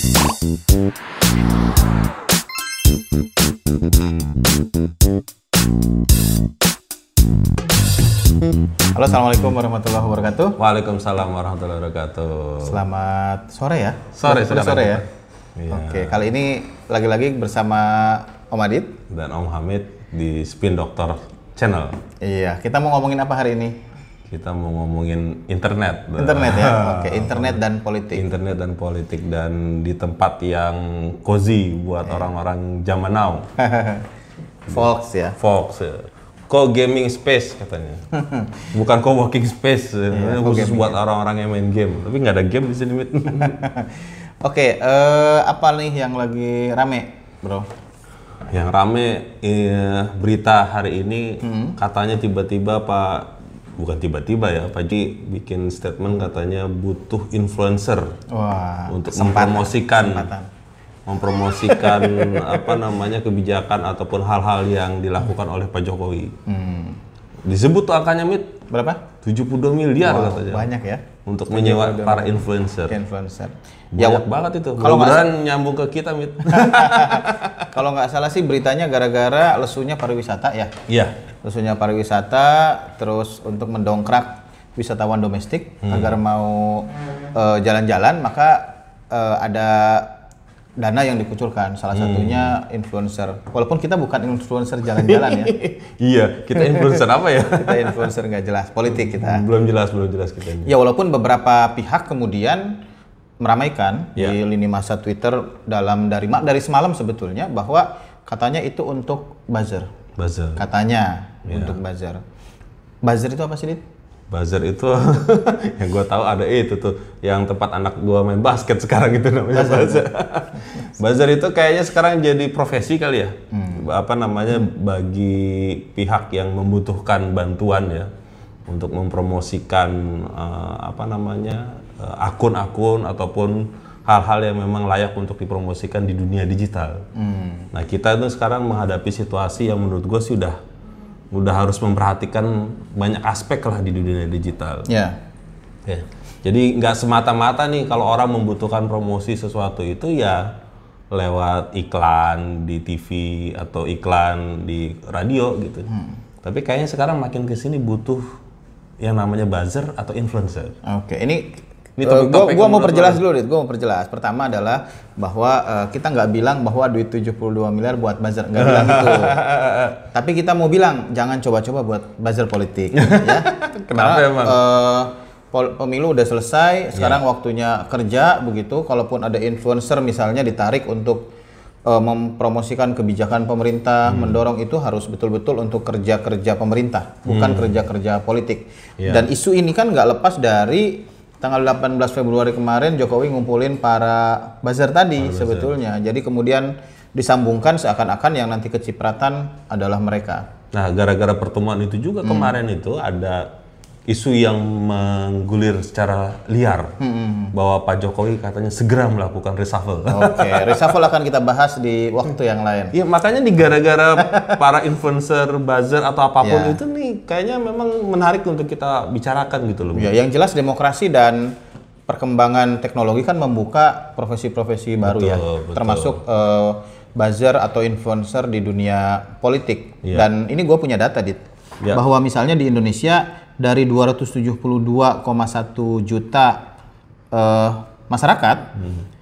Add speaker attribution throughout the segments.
Speaker 1: Halo, assalamualaikum warahmatullahi wabarakatuh.
Speaker 2: Waalaikumsalam warahmatullahi wabarakatuh.
Speaker 1: Selamat sore ya.
Speaker 2: Sore,
Speaker 1: Sudah sore ya.
Speaker 2: Iya.
Speaker 1: Oke, kali ini lagi-lagi bersama Om Adit.
Speaker 2: Dan Om Hamid di Spin Doctor Channel.
Speaker 1: Iya, kita mau ngomongin apa hari ini?
Speaker 2: Kita mau ngomongin internet.
Speaker 1: Internet ya. Oke, internet dan politik.
Speaker 2: Internet dan politik dan di tempat yang cozy buat
Speaker 1: Iya.
Speaker 2: orang-orang zaman now.
Speaker 1: Volks ya.
Speaker 2: Fox. ya. Co-gaming space katanya. Bukan co-working space.
Speaker 1: Iya,
Speaker 2: ya. khusus buat orang-orang yang main game. Tapi nggak ada game di sini, Mit.
Speaker 1: Oke, eh, apa nih yang lagi rame, bro?
Speaker 2: Yang rame eh, berita hari ini
Speaker 1: Hmm.
Speaker 2: katanya tiba-tiba Pak bukan tiba-tiba ya Pak Ji bikin statement katanya butuh influencer
Speaker 1: Wah,
Speaker 2: untuk
Speaker 1: kesempatan,
Speaker 2: mempromosikan
Speaker 1: kesempatan.
Speaker 2: mempromosikan apa namanya kebijakan ataupun hal-hal yang dilakukan oleh Pak Jokowi.
Speaker 1: Hmm.
Speaker 2: Disebut tuh angkanya mit
Speaker 1: Berapa?
Speaker 2: 72 miliar katanya
Speaker 1: Banyak ya.
Speaker 2: untuk menyewa para influencer.
Speaker 1: Influencer.
Speaker 2: Banyak banget itu.
Speaker 1: kalau
Speaker 2: Mudah-mudahan nyambung ke kita mit.
Speaker 1: Kalau nggak salah sih beritanya gara-gara lesunya pariwisata ya.
Speaker 2: Iya.
Speaker 1: Lesunya pariwisata, terus untuk mendongkrak wisatawan domestik
Speaker 2: Hmm.
Speaker 1: agar mau eh, jalan-jalan, maka eh, ada dana yang dikucurkan. Salah
Speaker 2: Hmm.
Speaker 1: satunya influencer. Walaupun kita bukan influencer jalan-jalan ya,
Speaker 2: iya, kita influencer apa ya?
Speaker 1: kita influencer nggak jelas politik kita.
Speaker 2: belum jelas, belum jelas kita ini.
Speaker 1: Ya walaupun beberapa pihak kemudian meramaikan
Speaker 2: Ya.
Speaker 1: di lini masa Twitter dalam dari dari semalam sebetulnya bahwa katanya itu untuk buzzer.
Speaker 2: Buzzer.
Speaker 1: Katanya
Speaker 2: Ya.
Speaker 1: untuk buzzer. Buzzer itu apa sih, Dit?
Speaker 2: Buzzer itu yang gue tahu ada itu tuh yang tempat anak gua main basket sekarang itu namanya buzzer. buzzer itu kayaknya sekarang jadi profesi kali ya. Apa namanya bagi pihak yang membutuhkan bantuan ya untuk mempromosikan eh, apa namanya eh, akun-akun ataupun hal-hal yang memang layak untuk dipromosikan di dunia digital. Nah kita itu sekarang menghadapi situasi yang menurut gue sih udah udah harus memperhatikan banyak aspek lah di dunia digital.
Speaker 1: Ya.
Speaker 2: Ya. Jadi nggak semata-mata nih kalau orang membutuhkan promosi sesuatu itu ya lewat iklan di TV atau iklan di radio gitu. Tapi kayaknya sekarang makin ke sini butuh yang namanya buzzer atau influencer.
Speaker 1: Oke, ini
Speaker 2: Ini
Speaker 1: eh,
Speaker 2: topik-topik
Speaker 1: gua, gua
Speaker 2: yang
Speaker 1: mau perjelas dulu, Dit. Gua mau perjelas. Pertama adalah bahwa eh, kita nggak bilang bahwa duit 72 miliar buat buzzer, nggak bilang gitu. Tapi kita mau bilang jangan coba-coba buat buzzer politik, ya.
Speaker 2: Kenapa
Speaker 1: Karena,
Speaker 2: emang?
Speaker 1: pol- pemilu udah selesai, sekarang waktunya kerja begitu. Kalaupun ada influencer misalnya ditarik untuk eh, mempromosikan kebijakan pemerintah, mendorong itu harus betul-betul untuk kerja-kerja pemerintah, bukan kerja-kerja politik. Dan isu ini kan nggak lepas dari tanggal 18 Februari kemarin Jokowi ngumpulin para buzzer tadi sebetulnya. Jadi kemudian disambungkan seakan-akan yang nanti kecipratan adalah mereka.
Speaker 2: Nah, gara-gara pertemuan itu juga kemarin itu ada isu yang menggulir secara liar bahwa Pak Jokowi katanya segera melakukan reshuffle.
Speaker 1: Oke, reshuffle akan kita bahas di waktu yang lain.
Speaker 2: Iya makanya di gara-gara para influencer, buzzer atau apa pun
Speaker 1: Ya.
Speaker 2: itu nih kayaknya memang menarik untuk kita bicarakan gitu loh.
Speaker 1: Ya, yang jelas demokrasi dan perkembangan teknologi kan membuka profesi-profesi baru ya,
Speaker 2: betul.
Speaker 1: termasuk eh, buzzer atau influencer di dunia politik. Dan ini gue punya data, dit,
Speaker 2: Ya.
Speaker 1: bahwa misalnya di Indonesia dari 272,1 juta eh, masyarakat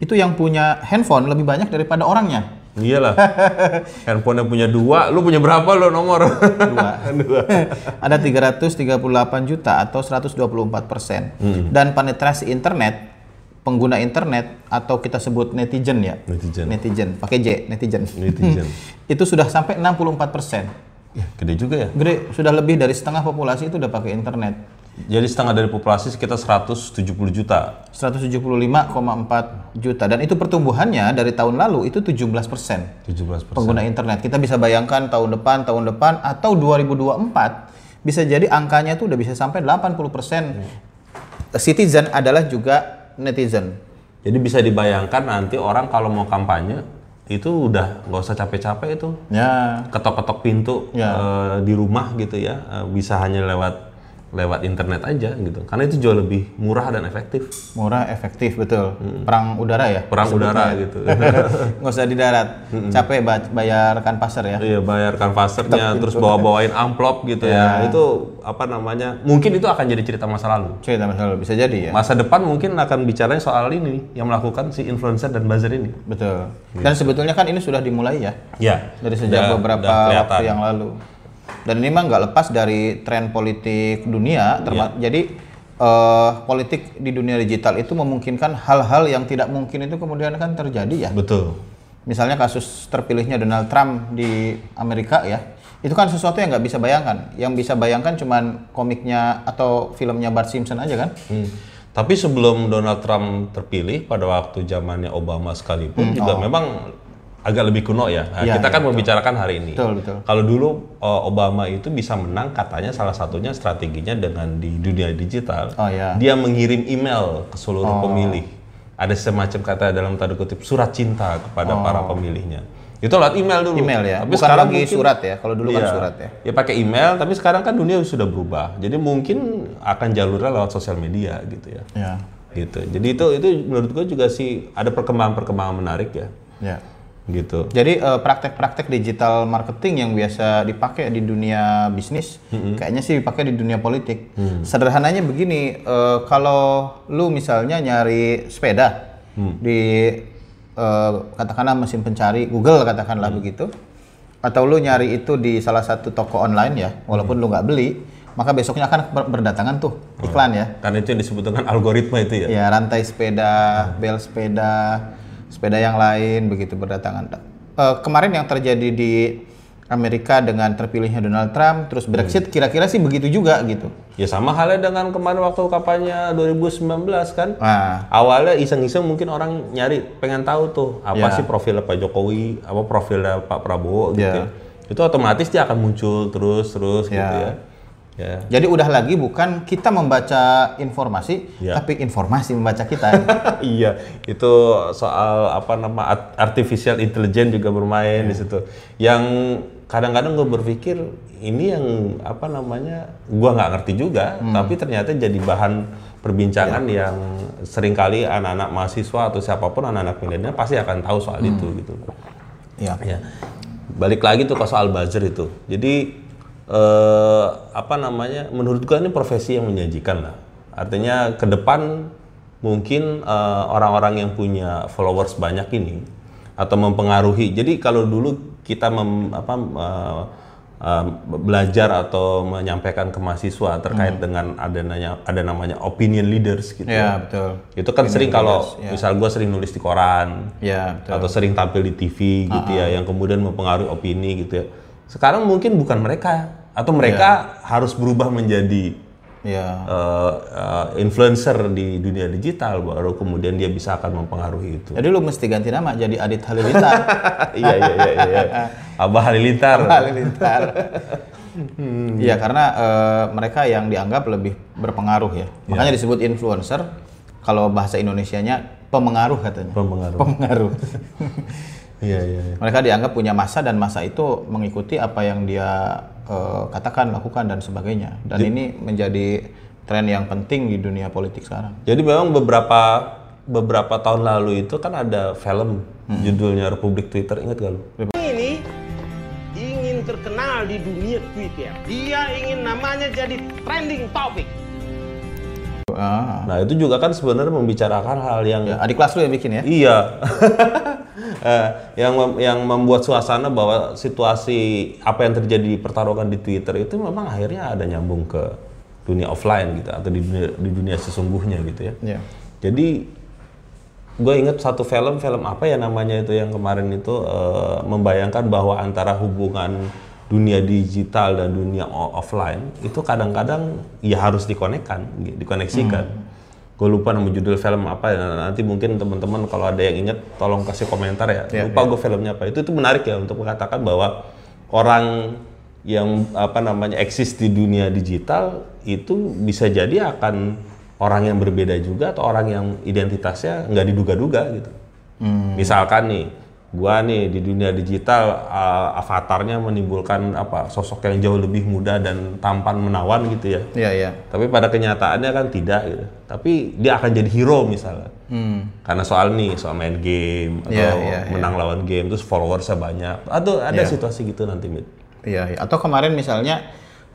Speaker 1: itu yang punya handphone lebih banyak daripada orangnya.
Speaker 2: Iyalah. Handphone yang punya dua, lu punya berapa lo nomor?
Speaker 1: Dua. Ada 338 juta atau 124 persen.
Speaker 2: Hmm.
Speaker 1: Dan penetrasi internet, pengguna internet atau kita sebut netizen ya.
Speaker 2: Netizen.
Speaker 1: Netizen, pakai J, netizen.
Speaker 2: Netizen.
Speaker 1: itu sudah sampai 64 persen.
Speaker 2: Ya, gede juga ya.
Speaker 1: Gede, sudah lebih dari setengah populasi itu udah pakai internet.
Speaker 2: Jadi setengah dari populasi sekitar 170 juta.
Speaker 1: 175,4 juta. Dan itu pertumbuhannya dari tahun lalu itu 17 persen.
Speaker 2: 17
Speaker 1: pengguna internet. Kita bisa bayangkan tahun depan, tahun depan atau 2024 bisa jadi angkanya tuh udah bisa sampai 80% citizen adalah juga netizen.
Speaker 2: Jadi bisa dibayangkan nanti orang kalau mau kampanye itu udah nggak usah capek-capek itu
Speaker 1: Ya.
Speaker 2: ketok-ketok pintu
Speaker 1: Ya.
Speaker 2: eh, di rumah gitu ya Eh, bisa hanya lewat lewat internet aja gitu. Karena itu jauh lebih murah dan efektif.
Speaker 1: Murah, efektif, betul. Perang udara ya?
Speaker 2: Perang udara gitu.
Speaker 1: Nggak usah di darat. Capek ba- bayarkan pasar ya?
Speaker 2: Iya bayar kanvasernya terus bawa bawain amplop gitu ya. Itu apa namanya? Mungkin itu akan jadi cerita masa lalu.
Speaker 1: Cerita masalah bisa jadi ya?
Speaker 2: Masa depan mungkin akan bicaranya soal ini yang melakukan si influencer dan buzzer ini.
Speaker 1: Betul. Dan sebetulnya kan ini sudah dimulai ya?
Speaker 2: Ya.
Speaker 1: Dari sejak beberapa waktu yang lalu. Dan ini mah nggak lepas dari tren politik dunia. terma- Jadi eh, politik di dunia digital itu memungkinkan hal-hal yang tidak mungkin itu kemudian kan terjadi ya.
Speaker 2: Betul.
Speaker 1: Misalnya kasus terpilihnya Donald Trump di Amerika ya. Itu kan sesuatu yang nggak bisa bayangkan. Yang bisa bayangkan cuman komiknya atau filmnya Bart Simpson aja kan?
Speaker 2: Hmm. Tapi sebelum Donald Trump terpilih pada waktu zamannya Obama sekalipun juga memang agak lebih kuno ya. Nah,
Speaker 1: Iya,
Speaker 2: kita
Speaker 1: iya,
Speaker 2: kan membicarakan hari ini.
Speaker 1: Betul, betul.
Speaker 2: Kalau dulu uh, Obama itu bisa menang katanya salah satunya strateginya dengan di dunia digital.
Speaker 1: Oh, iya.
Speaker 2: Dia mengirim email ke seluruh pemilih. Ada semacam kata dalam tanda kutip surat cinta kepada para pemilihnya. Itu lewat email dulu.
Speaker 1: Oh. Email ya.
Speaker 2: Tapi
Speaker 1: Bukan
Speaker 2: sekarang
Speaker 1: lagi
Speaker 2: mungkin-
Speaker 1: surat ya. Kalau dulu kan
Speaker 2: Iya.
Speaker 1: surat ya.
Speaker 2: Ya pakai email, tapi sekarang kan dunia sudah berubah. Jadi mungkin akan jalurnya lewat sosial media gitu ya.
Speaker 1: Ya.
Speaker 2: Gitu. Jadi itu itu menurut gue juga sih ada perkembangan-perkembangan menarik ya.
Speaker 1: Ya.
Speaker 2: Gitu.
Speaker 1: Jadi eh, praktek-praktek digital marketing yang biasa dipakai di dunia bisnis, kayaknya sih dipakai di dunia politik. Sederhananya begini, eh, kalau lu misalnya nyari sepeda di eh, katakanlah mesin pencari Google katakanlah begitu, atau lu nyari itu di salah satu toko online ya, walaupun lu nggak beli, maka besoknya akan ber- berdatangan tuh iklan ya.
Speaker 2: Karena itu yang disebut dengan algoritma itu ya.
Speaker 1: Ya, rantai sepeda, bel sepeda, sepeda yang lain begitu berdatangan. Eh, kemarin yang terjadi di Amerika dengan terpilihnya Donald Trump, terus Brexit, kira-kira sih begitu juga gitu.
Speaker 2: Ya sama halnya dengan kemarin waktu kampanye 2019 kan.
Speaker 1: Nah,
Speaker 2: Awalnya iseng-iseng mungkin orang nyari pengen tahu tuh apa
Speaker 1: Ya.
Speaker 2: sih profilnya Pak Jokowi, apa profilnya Pak Prabowo gitu
Speaker 1: Ya.
Speaker 2: ya. Itu otomatis dia akan muncul terus terus gitu
Speaker 1: Ya.
Speaker 2: Ya. Ya.
Speaker 1: jadi udah lagi bukan kita membaca informasi,
Speaker 2: Ya.
Speaker 1: tapi informasi membaca kita.
Speaker 2: iya, itu soal apa nama art- artificial intelligence juga bermain di situ. Yang kadang-kadang gue berpikir ini yang apa namanya, gua nggak ngerti juga, tapi ternyata jadi bahan perbincangan yang sering kali anak-anak mahasiswa atau siapa pun anak-anak milenial pasti akan tahu soal itu gitu.
Speaker 1: ya.
Speaker 2: Ya, balik lagi tuh ke soal buzzer itu. Jadi eh, apa namanya? Menurut gua ini profesi yang menjanjikan lah. Artinya ke depan mungkin eh, orang-orang yang punya followers banyak ini atau mempengaruhi. Jadi kalau dulu kita mem, apa eh, eh, belajar atau menyampaikan ke mahasiswa terkait dengan adanya ada namanya opinion leaders gitu.
Speaker 1: Ya, betul.
Speaker 2: Itu kan sering kalau misal gua sering nulis di koran,
Speaker 1: Ya, betul.
Speaker 2: atau sering tampil di TV gitu ya yang kemudian mempengaruhi opini gitu ya. Sekarang mungkin bukan mereka atau mereka harus berubah menjadi
Speaker 1: Ya.
Speaker 2: eh, eh, influencer di dunia digital baru kemudian dia bisa akan mempengaruhi itu.
Speaker 1: Jadi lu mesti ganti nama jadi Adit Halilintar.
Speaker 2: iya iya iya iya. Abah Halilintar.
Speaker 1: Halilintar. Iya karena eh, mereka yang dianggap lebih berpengaruh ya. Makanya disebut influencer. Kalau bahasa Indonesianya pemengaruh katanya.
Speaker 2: Pengaruh.
Speaker 1: Pengaruh.
Speaker 2: Iya iya. iya.
Speaker 1: mereka dianggap punya masa dan masa itu mengikuti apa yang dia eh, katakan, lakukan dan sebagainya. Dan ini menjadi tren yang penting di dunia politik sekarang.
Speaker 2: Jadi memang beberapa beberapa tahun lalu itu kan ada film judulnya Republik Twitter ingat gak lu?
Speaker 3: ini ingin terkenal di dunia Twitter. Dia ingin namanya jadi trending topic.
Speaker 1: Ah.
Speaker 2: Nah itu juga kan sebenarnya membicarakan hal yang
Speaker 1: Ya, adik kelas lu yang bikin ya?
Speaker 2: Iya. Eh, yang mem- yang membuat suasana bahwa situasi apa yang terjadi pertarungan di Twitter itu memang akhirnya ada nyambung ke dunia offline gitu atau di dunia, di dunia sesungguhnya gitu ya.
Speaker 1: Iya.
Speaker 2: Jadi gue inget satu film film apa ya namanya itu yang kemarin itu eh, membayangkan bahwa antara hubungan dunia digital dan dunia offline itu kadang-kadang ya harus dikonekkan, dikoneksikan. Gue lupa nama judul film apa ya. Nanti mungkin teman-teman kalau ada yang inget tolong kasih komentar ya.
Speaker 1: Iya,
Speaker 2: lupa gue filmnya apa. Itu itu menarik ya untuk mengatakan bahwa orang yang apa namanya eksis di dunia digital itu bisa jadi akan orang yang berbeda juga atau orang yang identitasnya nggak diduga-duga gitu. Misalkan nih gua nih di dunia digital uh, avatarnya menimbulkan apa sosok yang jauh lebih muda dan tampan menawan gitu ya.
Speaker 1: Iya, iya.
Speaker 2: Tapi pada kenyataannya kan tidak gitu. Tapi dia akan jadi hero misalnya.
Speaker 1: Hmm.
Speaker 2: Karena soal nih, soal main game atau
Speaker 1: Iya, iya,
Speaker 2: menang lawan game terus followersnya banyak. Atau ada
Speaker 1: Iya.
Speaker 2: situasi gitu nanti.
Speaker 1: Iya, iya. Atau kemarin misalnya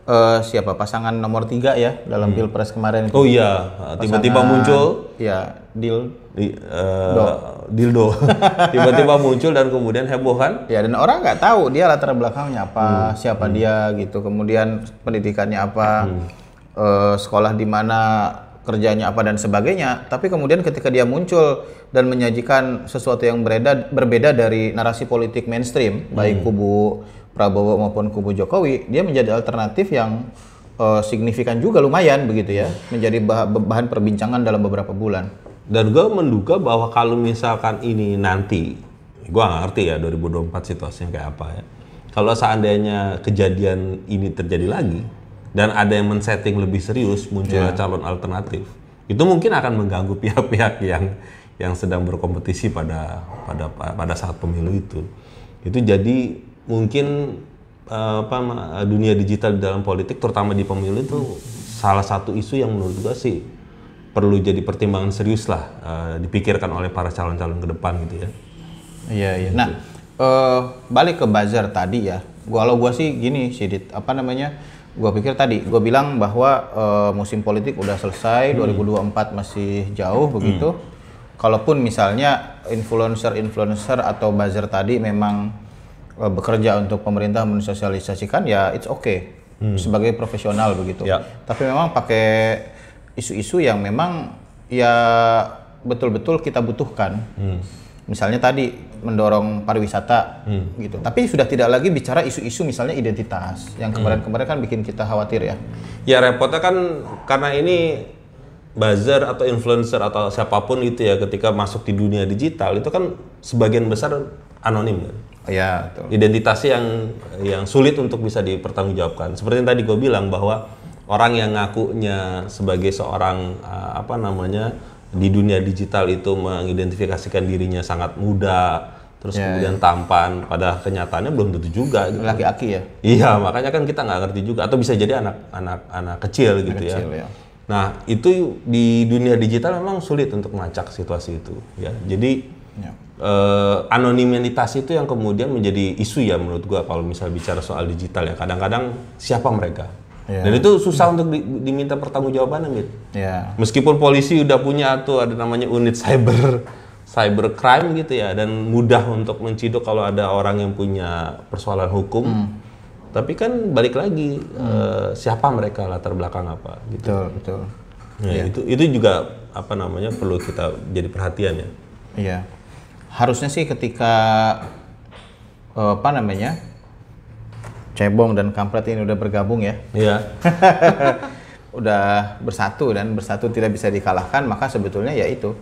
Speaker 1: eh, siapa pasangan nomor tiga ya dalam pilpres kemarin itu.
Speaker 2: Oh iya, tiba-tiba muncul
Speaker 1: Iya, deal.
Speaker 2: di, eh, dildo. tiba-tiba muncul dan kemudian heboh kan?
Speaker 1: Ya dan orang nggak tahu dia latar belakangnya apa,
Speaker 2: Hmm.
Speaker 1: siapa dia gitu. Kemudian pendidikannya apa, eh, sekolah di mana, kerjanya apa dan sebagainya. Tapi kemudian ketika dia muncul dan menyajikan sesuatu yang berbeda berbeda dari narasi politik mainstream, baik kubu Prabowo maupun kubu Jokowi, dia menjadi alternatif yang eh, signifikan juga lumayan begitu ya, menjadi bah- bahan perbincangan dalam beberapa bulan.
Speaker 2: Dan gue menduga bahwa kalau misalkan ini nanti, gue nggak ngerti ya 2024 situasinya kayak apa ya. Kalau seandainya kejadian ini terjadi lagi dan ada yang men-setting lebih serius munculnya calon alternatif, itu mungkin akan mengganggu pihak-pihak yang yang sedang berkompetisi pada pada pada saat pemilu itu. Itu jadi mungkin eh, apa dunia digital di dalam politik terutama di pemilu itu salah satu isu yang menurut gue sih perlu jadi pertimbangan serius lah eh, dipikirkan oleh para calon-calon ke depan gitu ya.
Speaker 1: Iya iya. Nah eh, balik ke buzzer tadi ya. Gua kalau gua sih gini sih Dit, apa namanya? Gua pikir tadi, gua bilang bahwa eh, musim politik udah selesai, 2024 masih jauh begitu. Kalaupun misalnya influencer-influencer atau buzzer tadi memang bekerja untuk pemerintah mensosialisasikan ya it's okay sebagai profesional begitu.
Speaker 2: Ya.
Speaker 1: Tapi memang pakai isu-isu yang memang ya betul-betul kita butuhkan. Misalnya tadi mendorong pariwisata gitu. Tapi sudah tidak lagi bicara isu-isu misalnya identitas yang kemarin-kemarin kan bikin kita khawatir ya.
Speaker 2: Ya repotnya kan karena ini buzzer atau influencer atau siapa pun itu ya ketika masuk di dunia digital itu kan sebagian besar anonim kan.
Speaker 1: Ya, betul.
Speaker 2: identitasnya yang yang sulit untuk bisa dipertanggungjawabkan. Seperti yang tadi gue bilang bahwa orang yang ngakunya sebagai seorang uh, apa namanya di dunia digital itu mengidentifikasikan dirinya sangat muda, terus
Speaker 1: Ya,
Speaker 2: kemudian tampan, pada kenyataannya belum tentu juga. Gitu.
Speaker 1: Laki-laki ya.
Speaker 2: Iya, makanya kan kita nggak ngerti juga, atau bisa jadi anak-anak anak kecil gitu
Speaker 1: kecil,
Speaker 2: ya.
Speaker 1: ya.
Speaker 2: Nah itu di dunia digital memang sulit untuk melacak situasi itu, ya. Jadi
Speaker 1: Ya.
Speaker 2: Eh, anonimitas itu yang kemudian menjadi isu ya menurut gua kalau misal bicara soal digital ya kadang-kadang siapa mereka
Speaker 1: Ya.
Speaker 2: dan itu susah untuk di- diminta pertanggungjawabannya Mit.
Speaker 1: Ya.
Speaker 2: meskipun polisi udah punya tuh ada namanya unit cyber cyber crime gitu ya dan mudah untuk menciduk kalau ada orang yang punya persoalan hukum tapi kan balik lagi eh, siapa mereka latar belakang apa gitu
Speaker 1: Betul, betul.
Speaker 2: Ya, itu itu juga apa namanya perlu kita jadi perhatian ya
Speaker 1: Iya. Harusnya sih ketika eh, apa namanya? Cebong dan Kampret ini udah bergabung ya.
Speaker 2: Iya.
Speaker 1: udah bersatu dan bersatu tidak bisa dikalahkan maka sebetulnya ya itu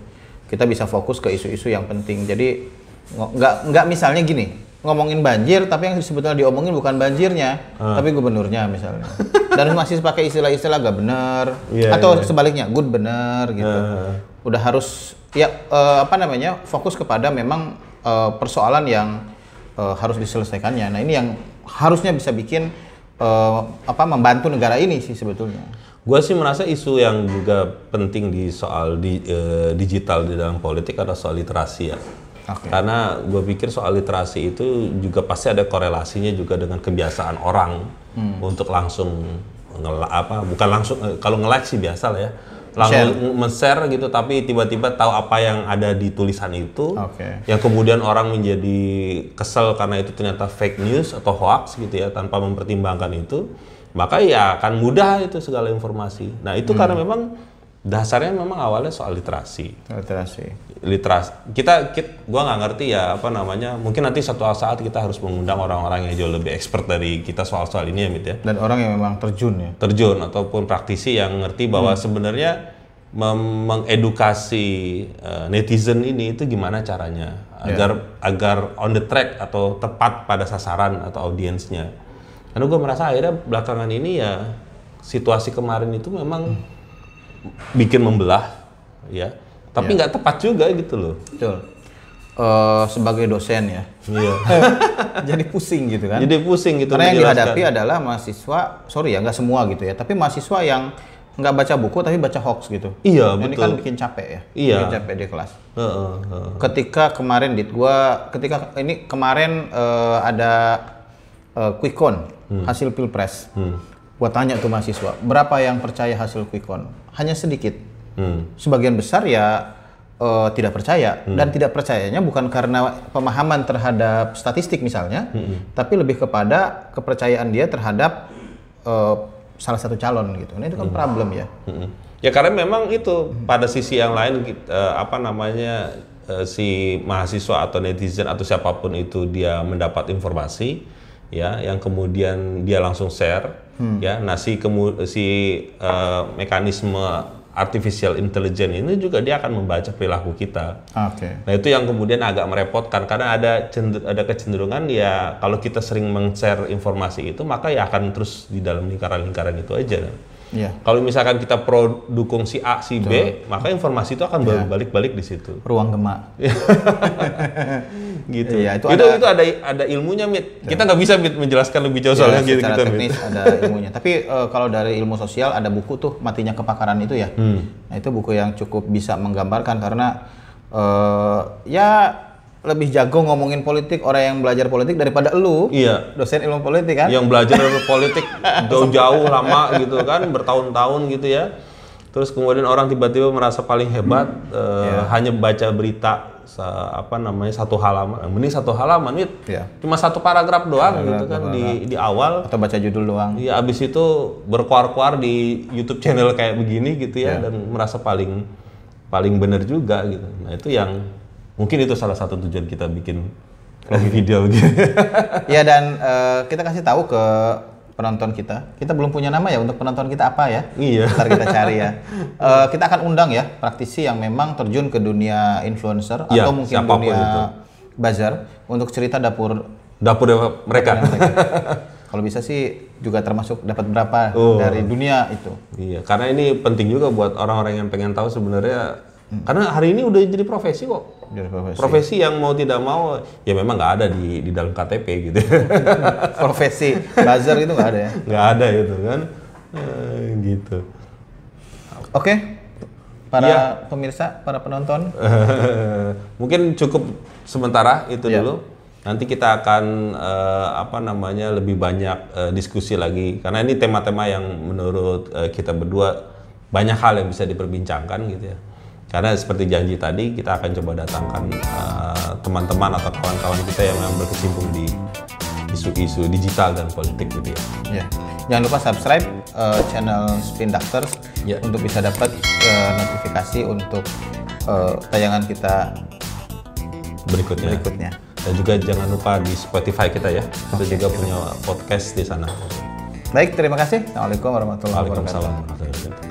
Speaker 1: kita bisa fokus ke isu-isu yang penting jadi nggak nggak misalnya gini ngomongin banjir tapi yang sebetulnya diomongin bukan banjirnya
Speaker 2: Ah.
Speaker 1: tapi gubernurnya misalnya dan masih pakai istilah-istilah gak bener
Speaker 2: Iya,
Speaker 1: atau
Speaker 2: iya.
Speaker 1: sebaliknya good bener gitu
Speaker 2: Ah.
Speaker 1: udah harus ya eh, apa namanya fokus kepada memang eh, persoalan yang eh, harus diselesaikannya nah ini yang harusnya bisa bikin eh, apa membantu negara ini sih sebetulnya
Speaker 2: Gue sih merasa isu yang juga penting di soal di, eh, digital di dalam politik adalah soal literasi ya.
Speaker 1: Oke.
Speaker 2: Karena gue pikir soal literasi itu juga pasti ada korelasinya juga dengan kebiasaan orang
Speaker 1: Hmm.
Speaker 2: untuk langsung ngel apa bukan langsung kalau nge-like sih biasa lah ya langsung men-share gitu tapi tiba-tiba tahu apa yang ada di tulisan itu.
Speaker 1: Oke.
Speaker 2: yang kemudian orang menjadi kesel karena itu ternyata fake news atau hoax gitu ya tanpa mempertimbangkan itu maka ya akan mudah itu segala informasi. Nah itu karena memang dasarnya memang awalnya soal literasi.
Speaker 1: Literasi.
Speaker 2: Literasi kita, kita gua nggak ngerti ya apa namanya mungkin nanti suatu saat kita harus mengundang orang-orang yang jauh lebih expert dari kita soal-soal ini ya Mit ya.
Speaker 1: Dan orang yang memang terjun ya.
Speaker 2: Terjun ataupun praktisi yang ngerti bahwa sebenarnya mem- mengedukasi eh, netizen ini itu gimana caranya agar agar on the track atau tepat pada sasaran atau audiensnya. Karena gue merasa akhirnya belakangan ini ya situasi kemarin itu memang bikin membelah ya, tapi nggak tepat juga gitu loh.
Speaker 1: betul eh, sebagai dosen ya.
Speaker 2: Iya.
Speaker 1: Jadi pusing gitu kan.
Speaker 2: Jadi pusing gitu.
Speaker 1: Karena yang dihadapi adalah mahasiswa, sorry ya nggak semua gitu ya, tapi mahasiswa yang nggak baca buku tapi baca hoax gitu.
Speaker 2: Iya,
Speaker 1: Ini
Speaker 2: betul.
Speaker 1: kan bikin capek ya.
Speaker 2: Iya.
Speaker 1: Bikin capek di kelas.
Speaker 2: Heeh, heeh.
Speaker 1: Ketika kemarin dit gua ketika ini kemarin eh, ada eh, quick count hasil pilpres. Gua tanya tuh mahasiswa, berapa yang percaya hasil quick count? Hanya sedikit.
Speaker 2: Hmm.
Speaker 1: Sebagian besar ya eh, tidak percaya dan tidak percayanya bukan karena pemahaman terhadap statistik misalnya, tapi lebih kepada kepercayaan dia terhadap eh, salah satu calon gitu. Nah itu kan problem ya.
Speaker 2: Mm-mm. Ya karena memang itu pada sisi yang lain eh, apa namanya si mahasiswa atau netizen atau siapa pun itu dia mendapat informasi ya yang kemudian dia langsung share ya nah si kemu- si eh, mekanisme artificial intelligence ini juga dia akan membaca perilaku kita.
Speaker 1: Oke.
Speaker 2: Nah itu yang kemudian agak merepotkan karena ada cender- ada kecenderungan ya kalau kita sering men-share informasi itu maka ya akan terus di dalam lingkaran-lingkaran itu aja.
Speaker 1: Iya.
Speaker 2: Kalau misalkan kita pro dukung si A, si B, maka informasi itu akan
Speaker 1: Iya.
Speaker 2: balik-balik di situ.
Speaker 1: Ruang gemak.
Speaker 2: Gitu.
Speaker 1: Iya, itu
Speaker 2: itu,
Speaker 1: ada-
Speaker 2: itu ada ada ilmunya, Mit. Kita nggak bisa Mit, menjelaskan lebih jauh
Speaker 1: Ya,
Speaker 2: soalnya gitu
Speaker 1: secara
Speaker 2: kita, Mit.
Speaker 1: teknis ada ilmunya. Tapi eh, kalau dari ilmu sosial ada buku tuh matinya kepakaran itu ya.
Speaker 2: Hmm.
Speaker 1: Nah itu buku yang cukup bisa menggambarkan karena eh, ya lebih jago ngomongin politik orang yang belajar politik daripada elu
Speaker 2: Iya.
Speaker 1: dosen ilmu politik kan.
Speaker 2: Yang belajar politik jauh-jauh lama gitu kan, bertahun-tahun gitu ya. Terus kemudian orang tiba-tiba merasa paling hebat eh,
Speaker 1: Iya.
Speaker 2: hanya baca berita apa namanya satu halaman, mending satu halaman, Mit.
Speaker 1: Iya.
Speaker 2: Cuma satu paragraf doang gitu kan di di awal.
Speaker 1: Atau baca judul doang.
Speaker 2: Iya, abis itu berkuar-kuar di YouTube channel kayak begini gitu ya, dan merasa paling paling bener juga gitu. Nah itu yang mungkin itu salah satu tujuan kita bikin video gitu.
Speaker 1: Ya dan eh, kita kasih tahu ke penonton kita. Kita belum punya nama ya untuk penonton kita apa ya?
Speaker 2: Iya.
Speaker 1: Ntar kita cari ya. Eh, kita akan undang ya praktisi yang memang terjun ke dunia influencer
Speaker 2: Iya,
Speaker 1: atau mungkin dunia
Speaker 2: itu.
Speaker 1: buzzer untuk cerita dapur
Speaker 2: Dapur mereka.
Speaker 1: Kalau bisa sih juga termasuk dapat berapa
Speaker 2: Oh.
Speaker 1: dari dunia itu.
Speaker 2: Iya, karena ini penting juga buat orang-orang yang pengen tahu sebenarnya. Karena hari ini udah jadi profesi kok.
Speaker 1: Jadi profesi.
Speaker 2: Profesi yang mau tidak mau ya memang nggak ada di di dalam KTP gitu.
Speaker 1: Profesi buzzer itu nggak ada ya.
Speaker 2: Nggak ada itu kan. Eh, gitu.
Speaker 1: Oke. Para
Speaker 2: Iya.
Speaker 1: pemirsa, para penonton.
Speaker 2: Mungkin cukup sementara itu
Speaker 1: Ya.
Speaker 2: dulu. Nanti kita akan eh, apa namanya lebih banyak eh, diskusi lagi karena ini tema-tema yang menurut eh, kita berdua banyak hal yang bisa diperbincangkan gitu ya. Karena seperti janji tadi kita akan coba datangkan eh, teman-teman atau kawan-kawan kita yang memang berkecimpung di isu-isu digital dan politik gitu ya.
Speaker 1: Ya. Jangan lupa subscribe eh, channel Spin Doctors
Speaker 2: Ya.
Speaker 1: untuk bisa dapat eh, notifikasi untuk eh, tayangan kita
Speaker 2: Berikutnya.
Speaker 1: berikutnya.
Speaker 2: Dan juga jangan lupa di Spotify kita ya. Kita juga punya podcast di sana.
Speaker 1: Baik, terima kasih. Assalamualaikum warahmatullahi wabarakatuh.
Speaker 2: Waalaikumsalam warahmatullahi wabarakatuh.